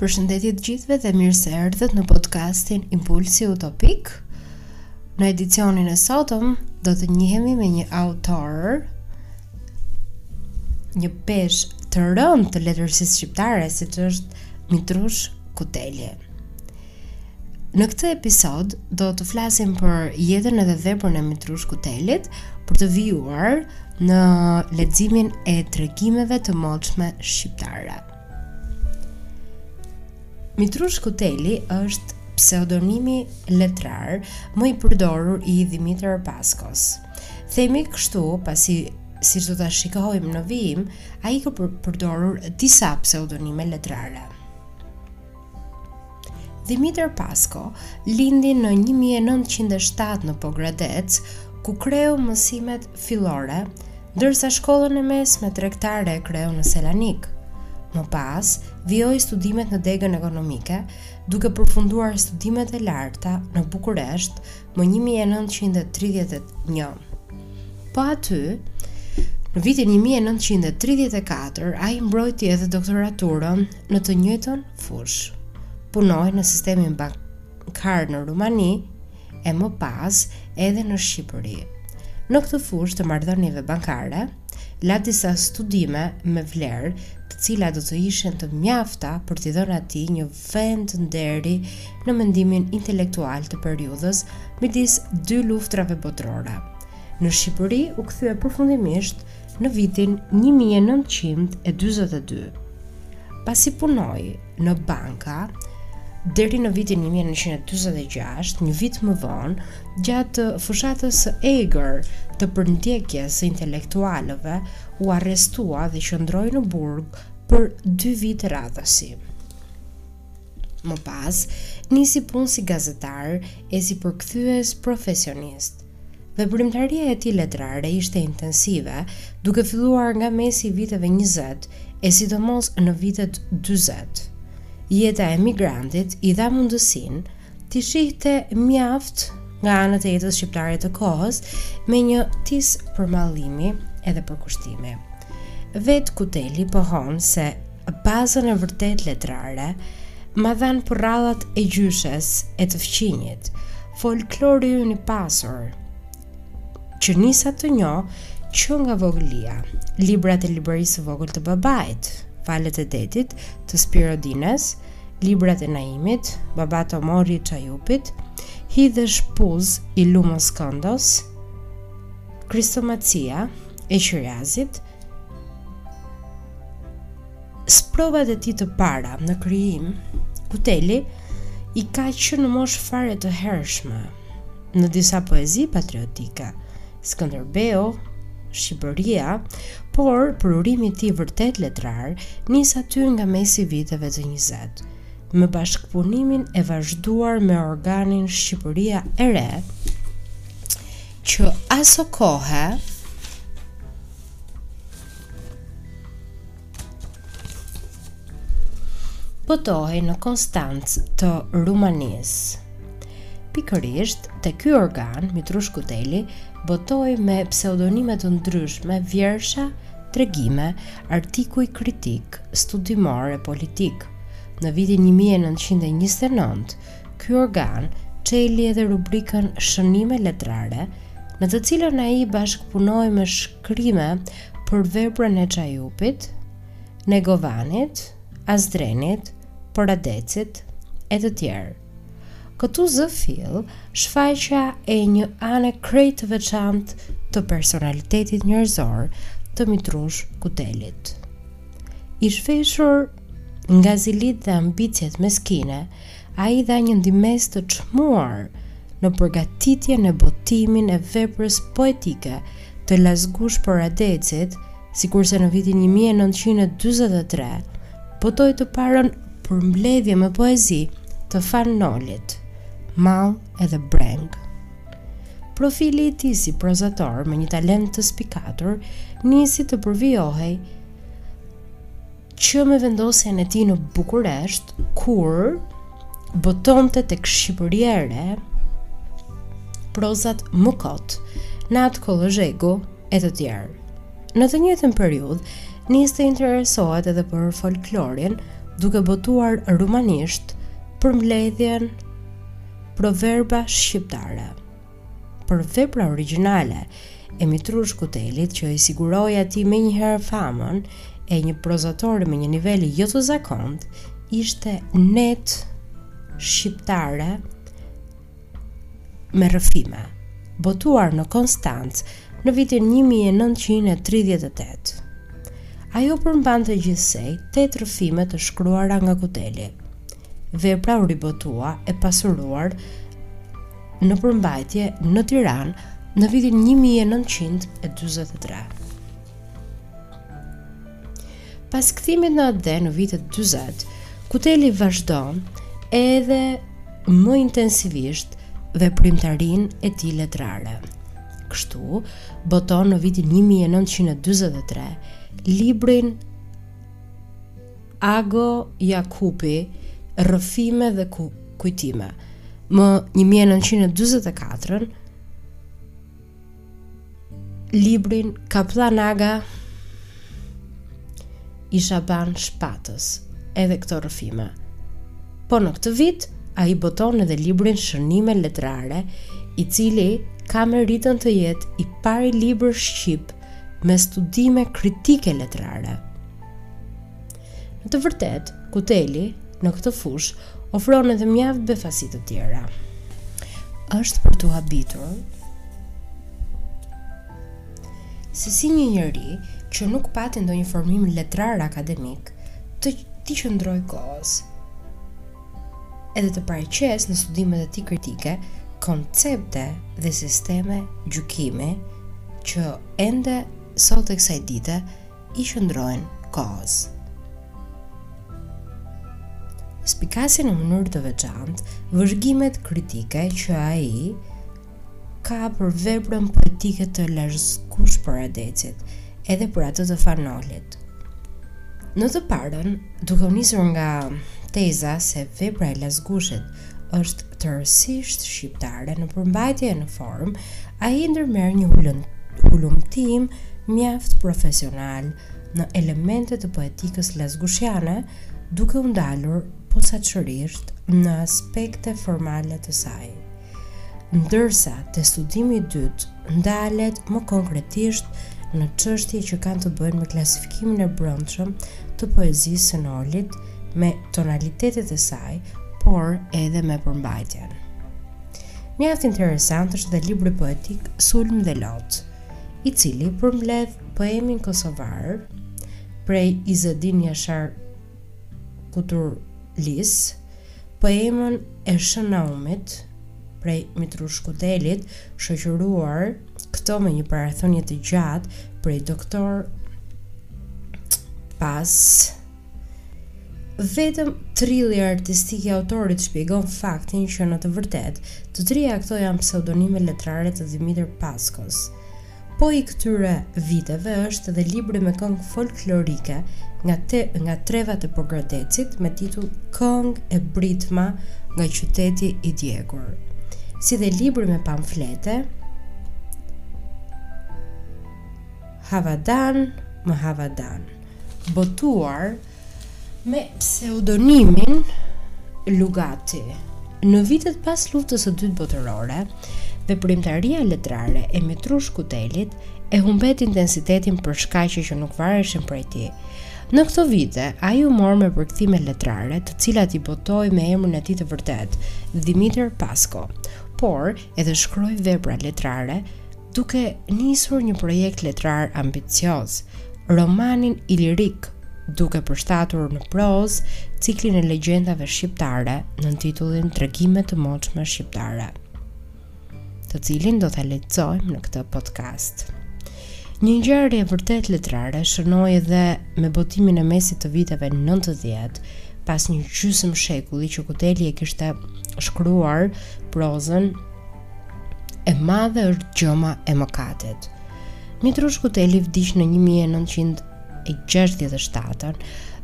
Përshëndetje të gjithëve dhe mirë se erdhët në podcastin Impulsi Utopik. Në edicionin e sotëm do të njihemi me një autor, një peshë të rëndë të letërsisë shqiptare, siç është Mitrush Kuteli. Në këtë episod do të flasim për jetën edhe veprën e Mitrush Kutelit për të vijuar në leximin e tregimeve të moçme shqiptare. Mitrush Kuteli është pseudonimi letrar më i përdorur i Dhimitër Paskos. Themi kështu, pasi siç do ta shikojmë në vijim, ai ka përdorur disa pseudonime letrare. Dhimitër Pasko lindi në 1907 në Pogradec, ku kreu mësimet fillore, ndërsa shkollën e mesme tregtare e kreu në Selanik. Më pas, vijoi studimet në degën ekonomike, duke përfunduar studimet e larta në Bukuresht më 1931. Po aty, në vitin 1934, ai mbrojti edhe doktoraturën në të njëjtën fushë. Punoi në sistemin bankar në Rumani e më pas edhe në Shqipëri. Në këtë fushë të marrëdhënieve bankare, la disa studime me vlerë, të cilat do të ishin të mjafta për t'i dhënë atij një vend nderi në mendimin intelektual të periudhës midis dy luftrave botërore. Në Shqipëri u kthye përfundimisht në vitin 1942. Pasi punoi në banka deri në vitin 1946, një vit më vonë, gjatë fushatës së egër të përndjekjes së intelektualëve, u arrestua dhe qëndroi në burg për dy vite radhazi. Më pas, nisi punë si gazetar e si përkthyes profesionist. Veprimtaria e tij letrare ishte intensive, duke filluar nga mesi i viteve njëzet e sidomos në vitet dyzet. Jeta e emigrantit i dha mundësinë t'i shihte mjaft nga anët e jetës shqiptare të kohës me një tis përmallimi edhe përkushtimi. Vetë Kuteli pohon se Bazën e vërtetë letrare ma dhanë përrallat e gjyshes e të fqinjit, folklori ynë i pasur, që nisa ta njoh që nga vogëlia, librat e librarisë së vogël të babait, Valët e detit të Spiro Dines, librat e Naimit, Baba Tomori i Çajupit, Hi dhe shpuzë i Lumo Skëndos, Kristomacia e Qiriazit, Sprovat e tij të para në krijim, Kuteli i ka që në moshë fare të hershme, në disa poezi patriotike, Skënderbeu, Shqipëria, por përurimi i tij i vërtetë letrar nis aty nga mesi i viteve të njëzet, me bashkëpunimin e vazhduar me organin Shqipëria e Re, që aso kohe botohej në Konstancë të Rumanisë. Pikërisht te ky organ Mitrush Kuteli botoi me pseudonime të ndryshme vjersha, tregime, artikuj kritikë, studimorë e politikë. Në vitin 1929, Ky organ çeli edhe rubrikën Shënime letrare, në të cilën ai bashkëpunoi me shkrime për veprën e Çajupit, Negovanit, Asdrenit, Poradecit e të tjerë. Këtu zë fill shfaqja e një ane krejt të veçantë të personalitetit njerëzor të Mitrush Kutelit. I zhveshur Nga zilitë dhe ambiciet meskine, ai dha një ndihmesë të çmuar në përgatitjen e botimin e veprës poetike të Lasgush Poradecit, sikurse në vitin një mijë e nëntëqind e dyzet e tre botoi të parën përmbledhje me poezi të Fan Nolit, Mall edhe Brengë. Profili i tij si prozator me një talent të spikatur nisi të përvijohej që me vendosjen e tij në Bukuresht, kur botonte tek Shqipëria e re, prozat më kot, Në natë kolozhegu e të tjerë. Në të njëjtën periudhë, nis të interesohet edhe për folklorin, duke botuar rumanisht përmbledhjen proverba shqiptare. Por vepra origjinale e Mitrush Kutelit që i siguroi atij menjëherë famën e një prozatori me një nivel jo të zakontë, ishte Netë shqiptare me rrëfime, botuar në Konstancë në vitin 1938. Ajo përmbante gjithsej tetë rrëfime të shkruara nga Kuteli. Vepra u ribotua e pasuruar në përmbajtje në Tiranë në vitin 1943. Pas kthimit në atdhe në vitet 40, Kuteli vazhdon edhe më intensivisht veprimtarinë e tij letrare. Kështu, boton në vitin 1943 librin Ago Jakupi, Rrëfime dhe kujtime. Më 1944 librin Kapllan Aga i Shaban Shpatës edhe këto rrëfime. Po në këtë vit, ai boton edhe librin Shënime Letrare, i cili ka meritën të jetë i pari libër shqip me studime kritike letrare. Në të vërtetë, Kuteli, në këtë fushë, ofron edhe mjaft befasi të tjera. Është për t'u habitur, se si një njeri që nuk pati ndonjë formim letrar akademik, t'i qëndrojë kohës, edhe të paraqesë në studimet e tij kritike, koncepte dhe sisteme gjykimi që ende sot e kësaj dite i qëndrojnë kohës. Spikasin në mënyrë të veçantë vëzhgimet kritike që ai ka për veprën poetike të Lasgush Poradecit, edhe për atë të Fan Nolit. Në të parën, duke u nisur nga teza se vepra e Lasgushit është tërësisht shqiptare në përmbajtje e në formë, ai ndërmerr një hulumtim mjaft profesional në elemente të poetikës lasgushiane, duke u ndalur posaçërisht në aspekte formale të saj. Ndërsa te studimi i dytë ndalet më konkretisht në çështje që kanë të bëjnë me klasifikimin e brendshëm të poezisë së Nolit, me tonalitetet e saj, por edhe me përmbajtjen. Mjaft interesant është dhe libri poetik Sulm dhe Lot, i cili përmbledh poemin kosovar prej Izedin Jashar Kutrulisë, poemën e Shën Naumit prej Mitrush Kutelit, shoqëruar këto me një parathënie të gjatë prej doktor pas Vetëm trilli artistik i autorit shpjegon faktin që në të vërtetë, të tria këto janë pseudonime letrare të Dhimitër Paskos. Po i këtyre viteve është edhe libri me këngë folklorike nga, te, nga trevat e Pogradecit me titull Këngë e britma nga qyteti i djegur. Si dhe libri me pamflete Havadan më Havadan. botuar me pseudonimin Lugati. Në vitet pas Luftës së Dytë Botërore, veprimtaria letrare e Mitrush Kutelit e humbet intensitetin për shkaqe që nuk vareshin prej tij. Në këto vite, ai u mor me përkthime letrare, të cilat i botoi me emrin e tij të vërtetë, Dhimitër Pasko. Por, edhe shkroi vepra letrare, duke nisur një projekt letrar ambicioz, romanin ilirik, duke përshtatur në prozë ciklin e legjendave shqiptare nën titullin Tregime të moçme shqiptare, të cilin do ta lexojmë në këtë podcast. Një ngjarje e vërtetë letrare shënoi edhe me botimin e mesit të viteve 90, pas një gjysmë shekulli që Kuteli e kishte shkruar prozën E madhe është gjëma e mëkatit. Mitrush Kuteli vdiq në 1967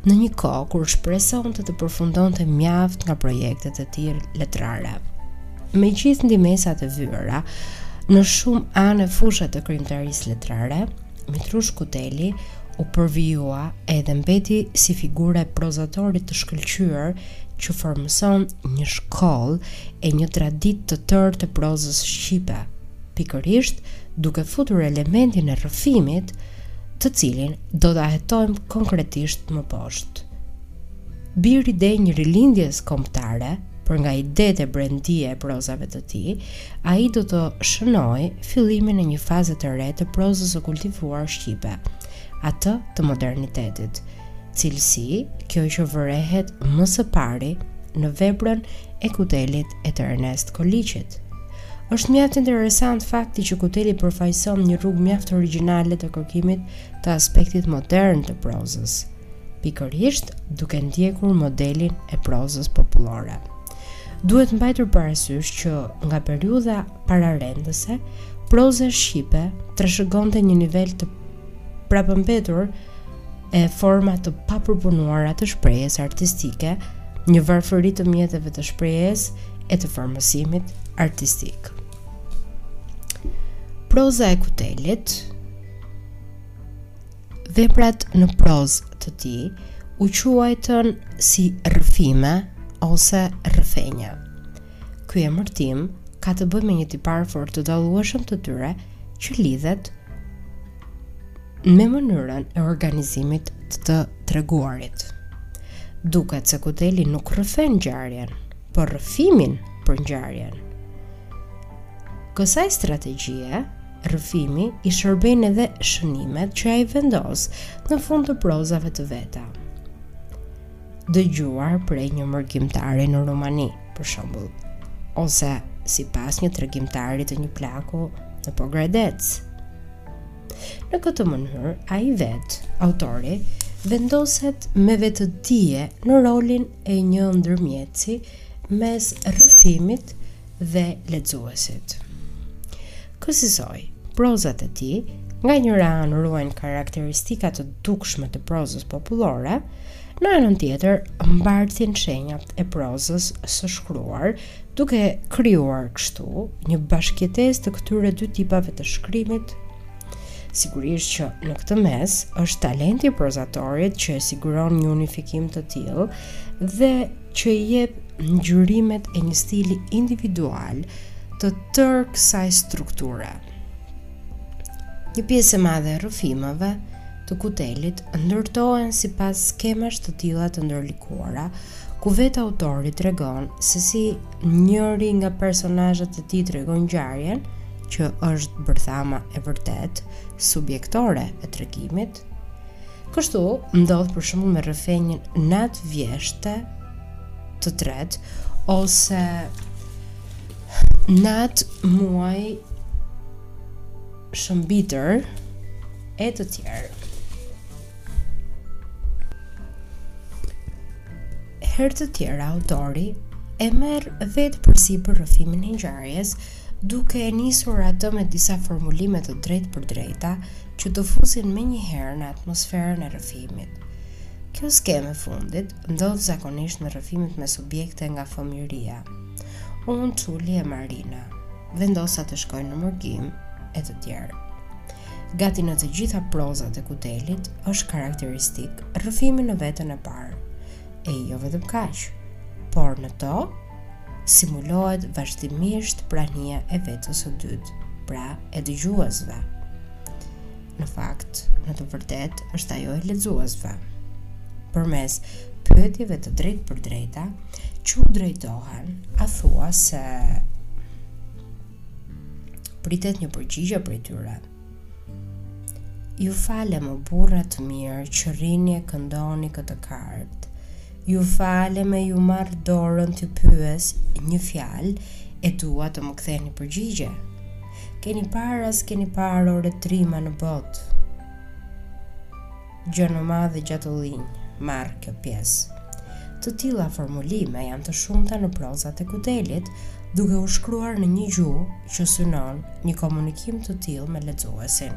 në një kohë kur shpresonte të përfundonte mjaft nga projektet e tij letrare. Me gjithë ndihmesat e vyera, në shumë anë e fusha të krijimtarisë letrare, Mitrush Kuteli u përvijua edhe mbeti si figura e prozatorit të shkëlqyer që formëson një shkollë e një traditë të tërë të prozës shqipe, pikërisht duke futur elementin e rrëfimit, të cilin do ta hetojmë konkretisht më poshtë. bir i denjë i Rilindjes kombëtare, për nga idetë e brendie e prozave të tij, ai do të shënojë fillimin e një faze të re të prozës së kultivuar shqipe, atë të modernitetit. Cilësi kjo që vërehet më së pari në veprën e Kutelit e të Ernest Koliqit. Është mjaft interesant fakti që Kuteli përfaqëson një rrugë mjaft origjinale të kërkimit të aspektit modern të prozës. pikërisht duke ndjekur modelin e prozës popullore. Duhet mbajtur parasysh që nga periudha pararendëse, proza shqipe trashëgonte një nivel të prapambetur e forma të papërpunuara të shprehjes artistike, një varfëri të mjeteve të shprehjes e të formësimit artistik. Proza e Kutelit Veprat në prozë të tij u quajtën si rrëfime ose rrëfenja. Ky emërtim ka të bëjë me një tipar fort të dallueshëm të tyre që lidhet me mënyrën e organizimit të të treguarit. Duket se Kuteli nuk rrëfen ngjarjen, por rrëfimin për ngjarjen. Kësaj strategjie rrëfimi i shërbejnë edhe shënimet që ai vendos në fund të prozave të veta. Dëgjuar prej një mërgimtari në Rumani, për shembull, ose sipas një tregimtari të një plaku në Pogradec. Në këtë mënyrë, ai vetë, autori, vendoset me vetëdije në rolin e një ndërmjetësi mes rëfimit dhe lexuesit. Kësisoj, prozat e tij, nga njëra anë ruajnë karakteristika të dukshme të prozës popullore, në anën tjetër mbartin shenjat e prozës së shkruar, duke krijuar kështu një bashkëjetesë të këtyre dy tipave të shkrimit. Sigurisht që në këtë mes është talenti i prozatorit që e siguron një unifikim të tillë dhe që i jep ngjyrimet e një stili individual të tërë kësaj strukture. Një pjesë e madhe e rrëfimeve të Kutelit ndërtohen sipas skemash të tilla të ndërlikuara, ku vetë autori tregon se si njëri nga personazhet e tij tregon ngjarjen, që është bërthama e vërtetë subjektore e tregimit, Kështu ndodh për shembull me rrëfenjën Natë vjeshte të tretë ose Natë muaji Shëmitër e të tjerë. Herë të tjera autori e merr vetë përsipër rrëfimin e ngjarjes duke e nisur atë me disa formulime të drejtpërdrejta që të fusin menjëherë në atmosferën e rrëfimit. Kjo skemë e fundit ndodh zakonisht në rrëfimet me subjekte nga fëmijëria. Unë, Çuli e Marina vendosa të shkoj në mërgim e të tjerë. Gati në të gjitha prozat e Kutelit është karakteristik rrëfimi në vetën e parë. E jo vetëm kaq, por në to simulohet vazhdimisht prania e vetës së dytë, pra e dëgjuesve. Në fakt, në të vërtetë, është ajo e lexuesve. Përmes pyetjeve të drejtpërdrejta, që u drejtohen, a thua se pritet një përgjigje prej tyre. Ju falem o burra të mirë që rrini e këndoni këtë kartë. Ju falem e ju marr dorën t'ju pyes një fjalë e dua të më ktheni përgjigje. Keni parë as keni parë more trima në botë. Gjonomadhë e Gjatollinj marrë kjo pjesë. Të tilla formulime janë të shumta në prozat e Kutelit, duke u shkruar në një gjuhë që synon një komunikim të tillë me lexuesin.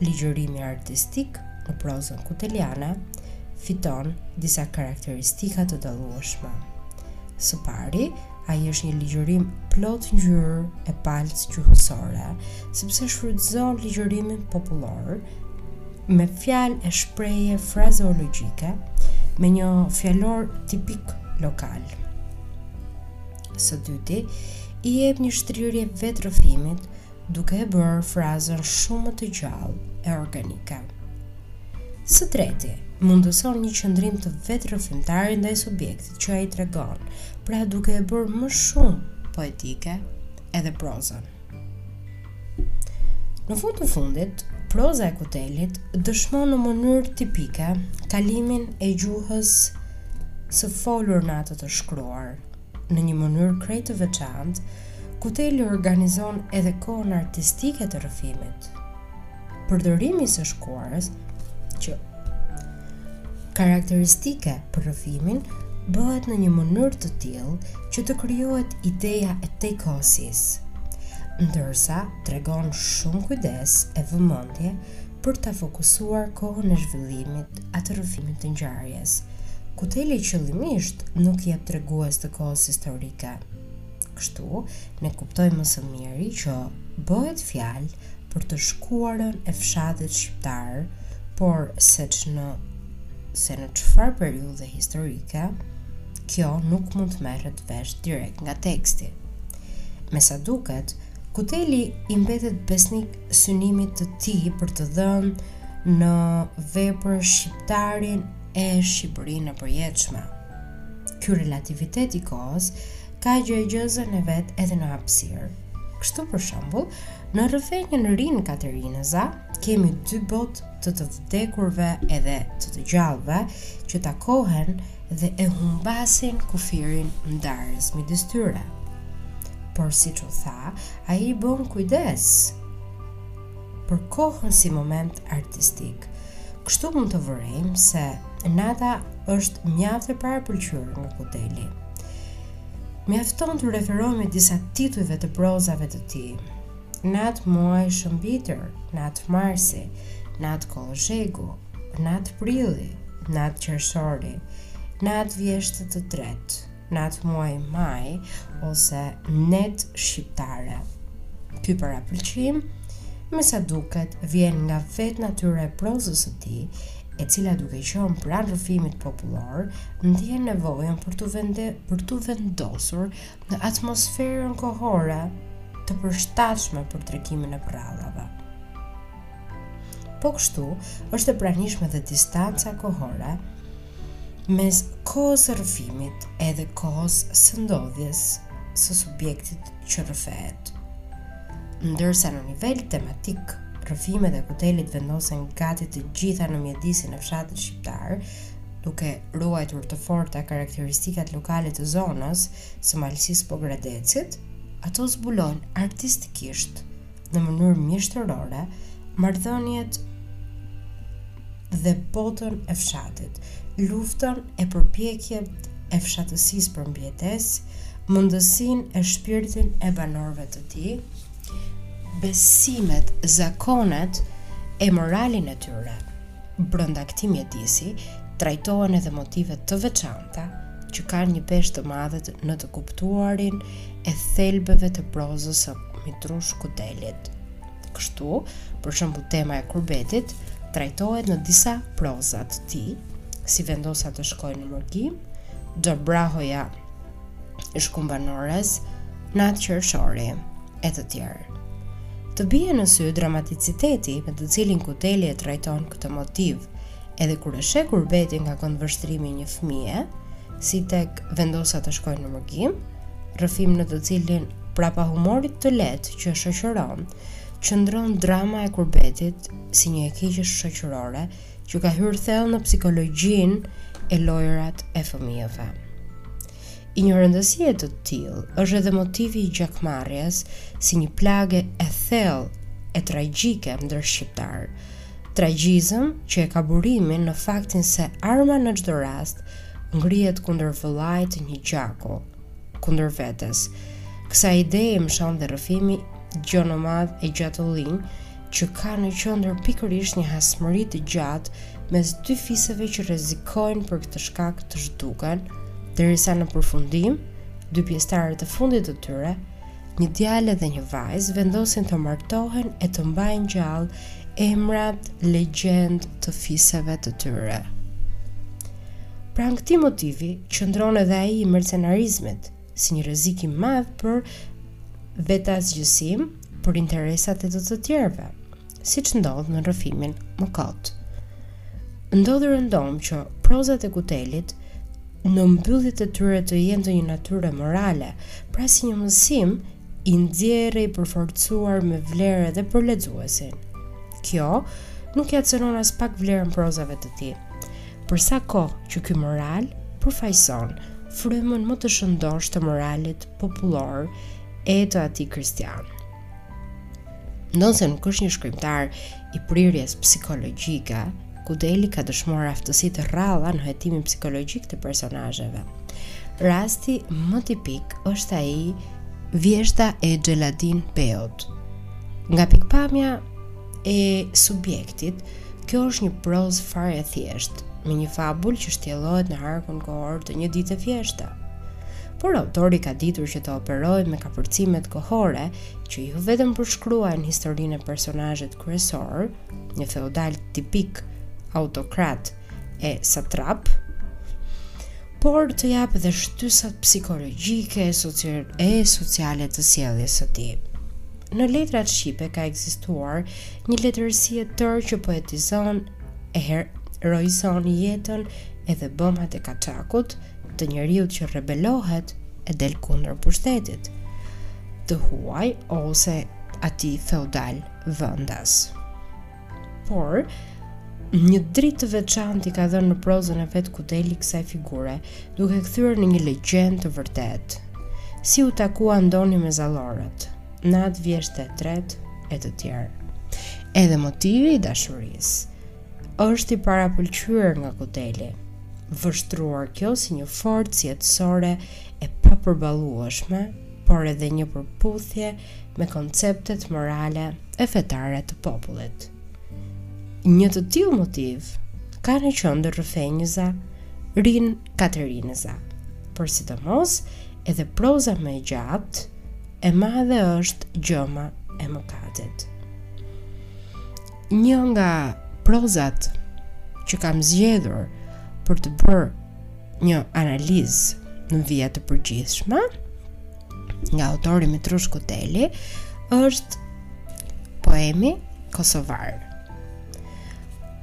Ligjërimi artistik në prozën kuteliane fiton disa karakteristika të dallueshme. Së pari, Ai është një ligjërim plot ngjyrë e palcë gjuhësore, sepse shfrytëzon ligjërimin popullor me fjalë e shprehje frazeologjike me një fjalor tipik lokal. Së dyti, i jep një shtrirje vetërrëfimit duke e bërë frazën shumë të gjallë e organike. Së treti, mundëson një qëndrim të vetërrëfimtarit ndaj subjektit që ai tregon, pra duke e bërë më shumë poetike edhe prozën. Në fund të fundit, proza e Kutelit dëshmon në mënyrë tipike kalimin e gjuhës së folur në atë të shkruar. Në një mënyrë krejt të veçantë, Kuteli organizon edhe kohën artistike të rrëfimit. Përdorimi i së shkuarës që është karakteristike për rrëfimin bëhet në një mënyrë të tillë që të krijohet ideja e tejkohësisë, ndërsa tregon shumë kujdes e vëmendje për ta fokusuar kohën e zhvillimit a të rrëfimit të ngjarjes. Kuteli qëllimisht nuk jep tregues të kohës historike. Kështu, ne kuptojmë më së miri që bëhet fjalë për të shkuarën e fshatit shqiptar, por seç në se në çfarë periudhe historike, kjo nuk mund të merret vesh direkt nga teksti. Me sa duket, Kuteli i mbetet besnik synimit të tij për të dhënë në vepër shqiptarin e Shqipërinë e përjetshme. Ky relativitet i kohës ka gjegjësen e vet edhe në hapësirë. Kështu për shembull, në rrëfenjën Rinë Katerinëza kemi dy botë të të vdekurve edhe të të gjallëve që takohen dhe e humbasin kufirin ndarës midis tyre. Por siç u tha, ai bën kujdes. për kohën si moment artistik. Kështu mund të vërejmë se nata është mjaft e parapëlqyer nga Kuteli. Mjafton t'u referohemi disa titujve të prozave të tij. Natë muaj shëmbitër, natë marsi, natë kollozhegu, natë prilli, natë qershori, natë vjeshtë të tretë, natë muaj maj ose net shqiptare. Ky parapëlqim, me sa duket, vjen nga vetë natyra e prozës së tij, e cila duke qenë pranë rrëfimit popullor, ndjen nevojën për të vende për t'u vendosur në atmosferën kohore të përshtatshme për tregimin e përrallave. Po kështu, është e pranishme dhe distanca kohore Mes kohës së rrëfimit edhe kohës së ndodhjes së subjektit që rrëfehet. Ndërsa në nivel tematik rrëfimet e Kutelit vendosen gati të gjitha në mjedisin e fshatit shqiptar, duke ruajtur të forta karakteristikat lokale të zonës së malësisë së Pogradecit, ato zbulojnë artistikisht në mënyrë mjeshtërore marrëdhëniet dhe botën e fshatit, luftën e përpjekjet e fshatësisë për mbijetesë, mendësinë e shpirtin e banorëve të tij, besimet, zakonet e moralin e tyre. Brenda këtij mjedisi, trajtohen edhe motive të veçanta, që kanë një peshë të madhe në të kuptuarin e thelbeve të prozës së Mitrush Kutelit. Kështu, për shembull tema e kurbetit trajtohet në disa proza të tij, si vendosa të shkoj në mërgim, Xha Brahoja i Shkumbanores, Natë qershori e të tjerë. Të bie në sy dramaticiteti me të cilin Kuteli e trajton këtë motiv, edhe kur e sheh kurbetin nga këndvështrimi i një fëmije, si tek vendosa të shkoj në mërgim, rrëfim në të cilin prapa humorit të lehtë që shoqëron, qëndron drama e kurbetit si një e keqe shoqërore që ka hyrë thellë në psikologjinë e lojërat e fëmijëve. I një rëndësie të tillë është edhe motivi i gjakmarrjes si një plagë e thellë e tragjike ndër shqiptarë, Tragjizëm që e ka burimin në faktin se arma në çdo rast ngrihet kundër vëllait të një gjaku, kundër vetes. Kësaj ideje i mëshon dhe rrëfimi Gjonomadhë e Gjatollinj që ka në qendër pikërisht një hasmëri të gjatë mes dy fiseve që rrezikojnë për këtë shkak të zhduken, derisa në përfundim dy pjesëtarët e fundit të tyre Një djalë dhe një vajzë vendosin të martohen e të mbajnë gjallë emrat legjend të fiseve të tyre. Pranë këtij motivi, qëndron edhe ai i mercenarizmit, si një rrezik i madh për vetasgjësim për interesat e të të tjerëve. siç ndodh në rrëfimin Më kot. Ndodh rëndom që prozat e Kutelit në mbylljet e tyre të jenë të një natyre morale, pra si një mësim i nxjerrë i përforcuar me vlerë edhe për lexuesin. Kjo nuk ia cënon aspak vlerën prozave të tij. Për sa kohë që ky moral përfaqëson frymën më të shëndoshë të moralit popullor e të atij kristian. Ndonëse nuk është një shkrimtar i prirjes psikologjike, Kuteli ka dëshmuar aftësi të rralla në hetimin psikologjik të personazheve. Rasti më tipik është ai Vjeshta e Xheladin Beut. Nga pikëpamja e subjektit, kjo është një prozë fare e thjeshtë, me një fabul që shtjellohet në harkun kohor të një dite vjeshte. Por autori ka ditur që të operojë me kapërcimet kohore që jo vetëm përshkruajnë historinë e personazhit kryesor, një feudal tipik autokrat, e satrap, por të japë dhe shtysat psikologjike e sociale të sjelljes së tij. Në letrat shqipe ka ekzistuar një letërsi e tërë që poetizon e heroizon jetën edhe bëmat e kaçakut, të njeriut që rebelohet e del kundër pushtetit, të huaj ose atij feudal vendas. Por, një dritë të veçantë i ka dhënë në prozën e vet Kuteli kësaj figure, duke e kthyer në një legjendë të vërtetë. Si u takua Ndoni me Zallorët, Natë vjeshte e tretë e të tjera. Edhe motivi i dashurisë është i parapëlqyer nga Kuteli, vështruar kjo si një forcë jetësore e papërballueshme, por edhe në përputhje me konceptet morale e fetare të popullit. Një të tillë motiv ka në qendër rrëfenjëza Rinë Katerinëza, por sidomos edhe proza më e gjatë E madhe është gjëma e mëkatit. Një nga prozat që kam zgjedhur për të bërë një analizë në vija të përgjithshme, nga autori Mitrush Kuteli është poemi Kosovar.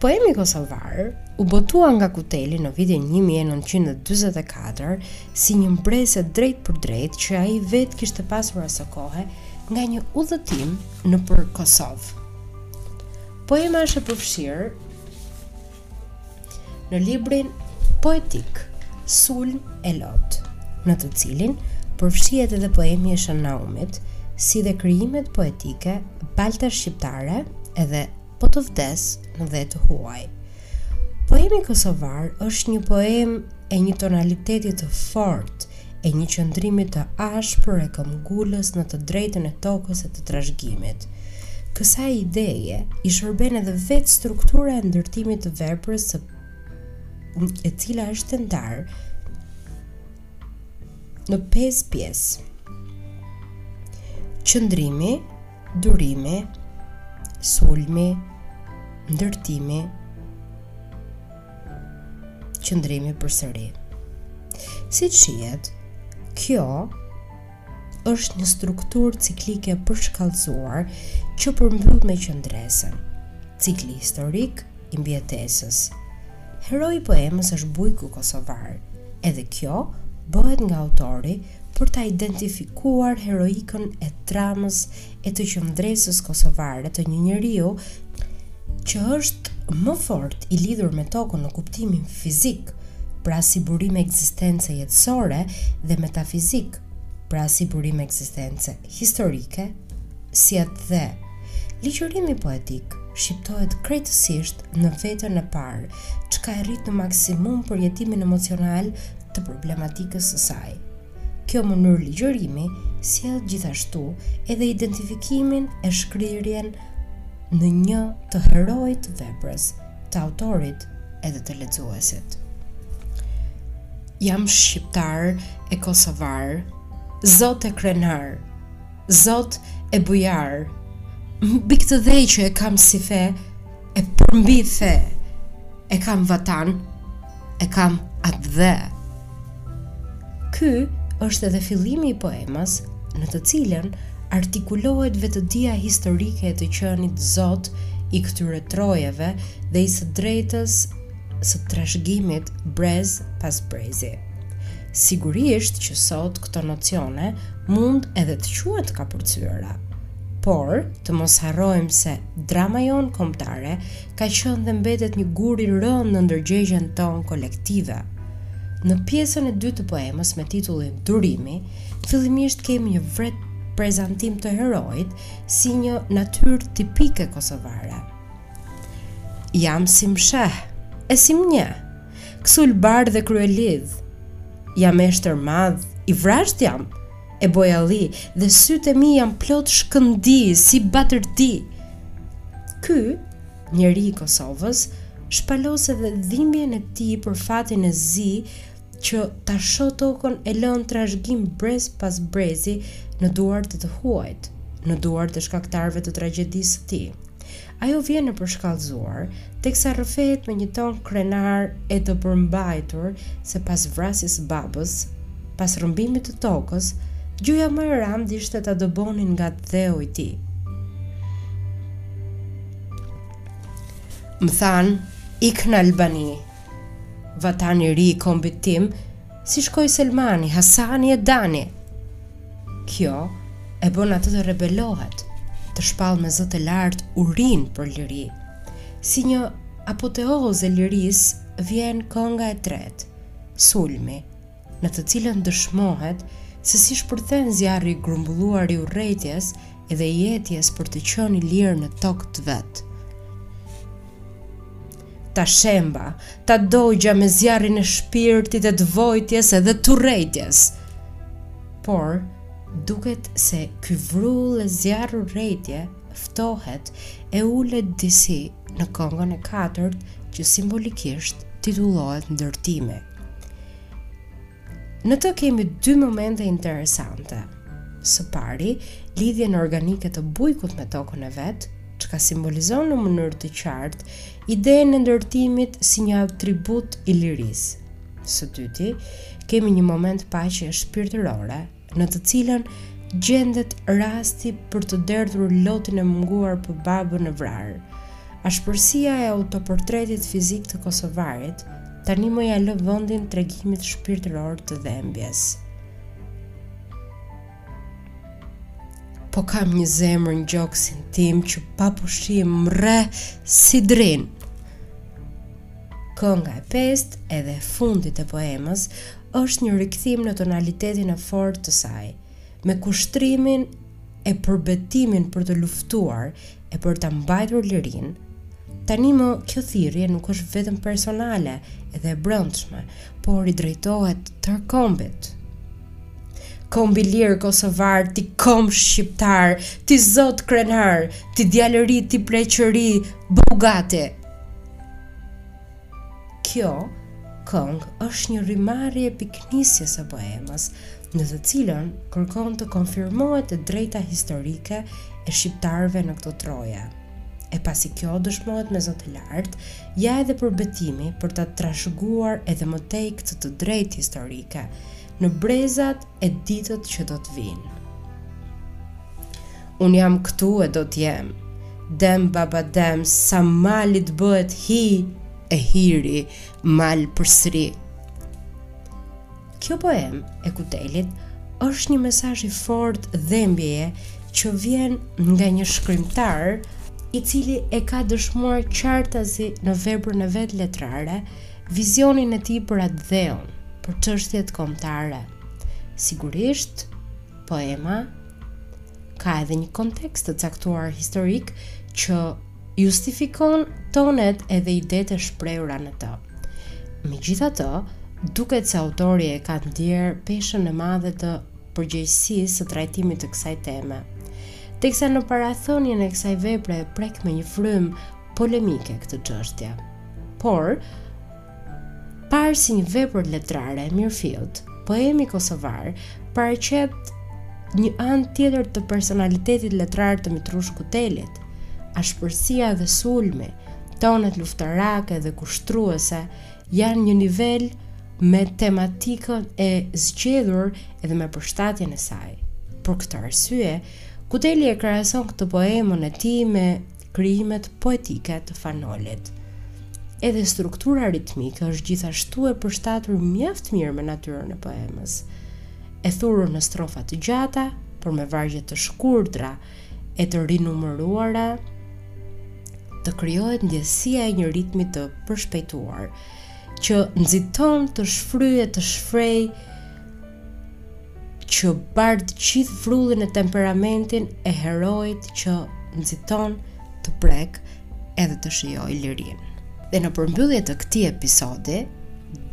Poemi Kosovar u botua nga Kuteli në vitin 1944 si një mbresë e drejtpërdrejtë që ai vetë kishte pasur asokohe nga një udhëtim nëpër Kosovë. Poema është e përfshirë në librin poetik Sulm e Lot, në të cilin përfshihet edhe poemi i Shën Naumit, si dhe krijimet poetike Balta Shqiptare edhe Po të vdes në dhe të huaj. Poemi Kosovar është një poemë e një tonaliteti të fortë e një qëndrimi të ashpër e këmbgulës në të drejtën e tokës e të trashëgimisë. Kësaj ideje i shërben edhe vetë struktura e ndërtimit të veprës, e cila është e ndarë në 5 pjesë. Qëndrimi, durimi, sulmi, ndërtimi, qëndrimi përsëri. Si shihet, kjo është një strukturë ciklike e përshkallëzuar që përmbyllet me qëndresën. Cikli historik i mbijetesës. Heroi i poemës është bujku kosovar. Edhe kjo bëhet nga autori për ta identifikuar heroikën e dramës e të qëndresës kosovare te një njeriu që është më fort i lidhur me tokën në kuptimin fizik, pra si burim ekzistence jetësore dhe metafizik, pra si burim ekzistence historike, si atdhe. Ligjërimi poetik shqiptohet krejtësisht në vetën e parë çka e rrit në maksimum përjetimin emocional të problematikës së saj. Kjo mënyrë ligjërimi sjell gjithashtu edhe identifikimin e shkrirjen në një të heroit të veprës, të autorit edhe të lexuesit. Jam shqiptar e kosovar, zot e krenar, zot e bujar. Mbi këtë dhe që e kam si fe, E përmbi fe, e kam vatan, e kam atdhe. Ky është edhe fillimi i poemës në të cilën artikulohet vetëdija historike e të qenit zot i këtyre trojeve dhe i së drejtës së trashëgimisë brez pas brezi. Sigurisht që sot këto nocione mund edhe të quhen të kapërcyera, por të mos harrojmë se Drama jonë kombëtare ka qenë dhe mbetet një gur i rëndë në ndërgjegjen tonë kolektive. Në pjesën e dytë të poemës me titullin Durimi, fillimisht kemi një vetëprezantim të heroit si një natyrë tipike kosovare. Jam si m'sheh, e si m'njeh, kësulëbardhë dhe kryelidhë. Jam eshtërmadh, i vrazhdë jam, E bojalli dhe sytë e mi janë plot shkëndi' si batërdi. Ky njeri i Kosovës, shpalos edhe dhimbjen e tij për fatin e zi që ta shohë tokën e lënë trashëgim brez pas brezi në duar të të huajt, në duar të shkaktarëve të tragjedisë së tij. Ajo vjen e përshkallëzuar, teksa rrëfehet me një ton krenar e të përmbajtur se pas vrasjes së babës, pas rrëmbimit të tokës, gjëja më e rëndë ishte ta dëbonin nga atdheu i tij. Më thanë, ik në Albani, vatan i ri i kombit tim, si shkoi Selmani, Hasani e Dani. Kjo e bën atë të rebelohet, të shpallë me zë të lartë urinë për liri. Si një apoteozë e lirisë vjen kënga e tretë, Sulmi, në të cilën dëshmohet se si shpërthen zjarri i grumbulluar i urrejtjes edhe i etjes për të qenë i lirë në tokë të vet. Ta shemba, ta dogja me zjarrin e shpirtit e të vuajtjes edhe të urrejtjes. Por, duket se ky vrull e zjarr urrejtje ftohet e ulet disi në këngën e katërt që simbolikisht titullohet Ndërtimi. Në të kemi dy momente interesante. Së pari, lidhjen organike të bujkut me tokën e vet, çka simbolizon në mënyrë të qartë idenë e ndërtimit si një atribut i lirisë. Së dyti, kemi një moment paqe shpirtërore, në të cilën gjendet rasti për të derdhur lotin e munguar për babën e vrarë. Ashpërsia e autoportretit fizik të kosovarit tanimë ia lë vendin tregimit shpirtëror të dhembjes. Po kam një zemër në gjoksin tim që pa pushim rreh si Drin. Kënga e pestë edhe e fundit e poemës është një rikthim në tonalitetin e fortë të saj, me kushtrimin e përbetimin për të luftuar e për ta mbajtur lirinë, tani më kjo thirrje nuk është vetëm personale dhe e brendshme, por i drejtohet tërë kombit. Komb i lirë kosovar, ti komb shqiptar, ti zot krenar, ti djalëri, ti pleqëri, bëhu gati. Kjo këngë është një rimarrje e pikënisjes së poemës, në të cilën kërkon të konfirmohet e drejta historike e shqiptarëve në këto troje. E pasi kjo dëshmohet me zë të lartë, ja edhe përbetimi për ta trashëguar edhe më tej këtë të drejtë historike, në brezat e ditët që do të vijnë. Unë jam këtu e do të jem, dem baba dem sa mali t'bëhet hi e hiri mal përsëri. Kjo poemë e Kutelit është një mesazh i fortë dhembjeje që vjen nga një shkrimtar i cili e ka dëshmuar qartazi në veprën e vet letrare vizionin e tij për atdheun, për çështjet kombëtare. Sigurisht, poema ka edhe një kontekst të caktuar historik që justifikon tonet edhe idetë e shprehura në të. Megjithatë, duket se autori e ka ndjerë peshën e madhe të përgjegjësisë së trajtimit të kësaj teme. Teksa në parathënien e kësaj vepre prek me një frymë polemike këtë çështje. Por, parë si një vepër letrare e mirëfilltë, poemi kosovar paraqet një anë tjetër të personalitetit letrar të Mitrush Kutelit, ashpërsia dhe sulmi, tonet luftarake dhe kushtruese janë një nivel me tematikën e zgjedhur edhe me përshtatjen e saj. Për këtë arsye, Kuteli e krahason këtë poemën e tij me krijimet poetike të Fan Nolit. Edhe struktura ritmike është gjithashtu e përshtatur mjaft mirë me natyrën e poemës. E thurur në strofa të gjata, por me vargje të shkurtra e të rinumëruara, të krijohet ndjesia e një ritmi të përshpejtuar, që nxiton të shfryjë e të shfrejë që bart gjithë vrullin e temperamentin e heroit që nxiton të prekë edhe të shijojë lirinë. Dhe në përmbyllje të këtij episodi,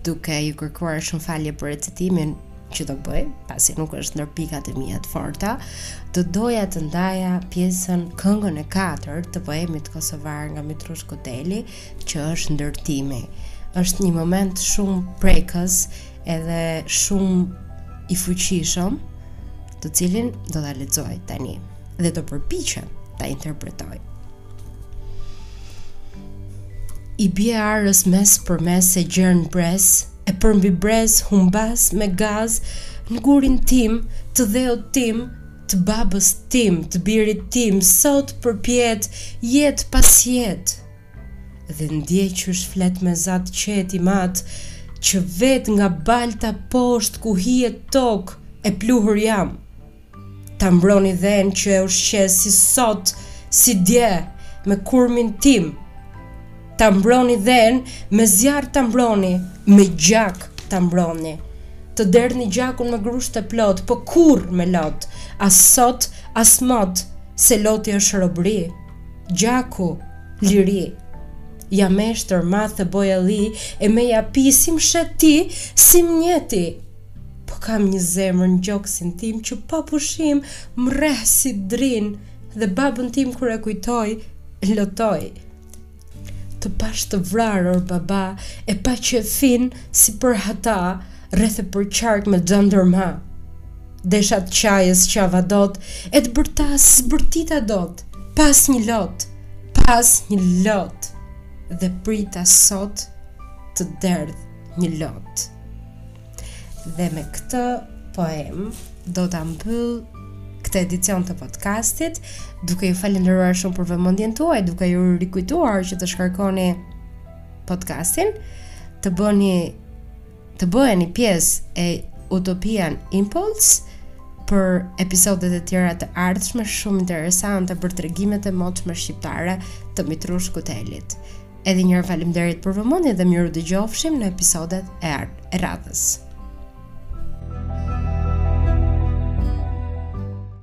duke ju kërkuar shumë falje për recitimin që do bëj, pasi nuk është ndër pikat e mia të forta, do doja të ndaja pjesën këngën e katërt të poemit kosovar nga Mitrush Kuteli, që është ndërtimi. Është një moment shumë prekës Edhe shumë i fuqishëm, të cilin do ta lexoj tani dhe do përpiqem ta interpretoj. I bie arës mes për mes e gjer në brez, e përmbi brez humbas me gaz në gurin tim, të dheut tim, të babës tim, të birit tim, sot përpjet jetë pas jetë. Dhe ndjej qysh flet me zë të qetë im atë që vet nga balta poshtë ku hi e tokë e pluhur jam ta mbroni dhenë që e ushqej si sot si dje me kurmin tim ta mbroni dhenë me zjarr ta mbroni me gjak ta mbroni të derdhni gjakun me grushte plot po kurrë me lot as sot as mot se loti është robëri Gjaku, liri. Jam eshtërmadh e bojalli e me japi si më sheh ti, si më njeh ti. Po kam një zemër në gjoksin tim që pa pushim më rreh si Drin dhe babën tim kur e kujtoj, lotoj. Të pashë të vrarë or baba e pa qefin si për hata, Rreth e përqark me gjëndërma, Desha të qaj e s'qava dot, E të bërtas s'bërtita dot, Pa asnjë lot, pa asnjë lot, Dhe prita sot të derdh një lot. Dhe me këtë poemë do ta mbyll këtë edicion të podcastit, duke ju falënderuar shumë për vëmendjen tuaj, duke ju rikujtuar që të shkarkoni podcastin, të bëni të bëheni pjesë e Utopian Impulse për episodet e tjera të ardhshme shumë interesante për Tregimet e moçme shqiptare të Mitrush Kutelit. Edhe një herë faleminderit për vëmendjen dhe mirudëgjofshim në episodet e radhës.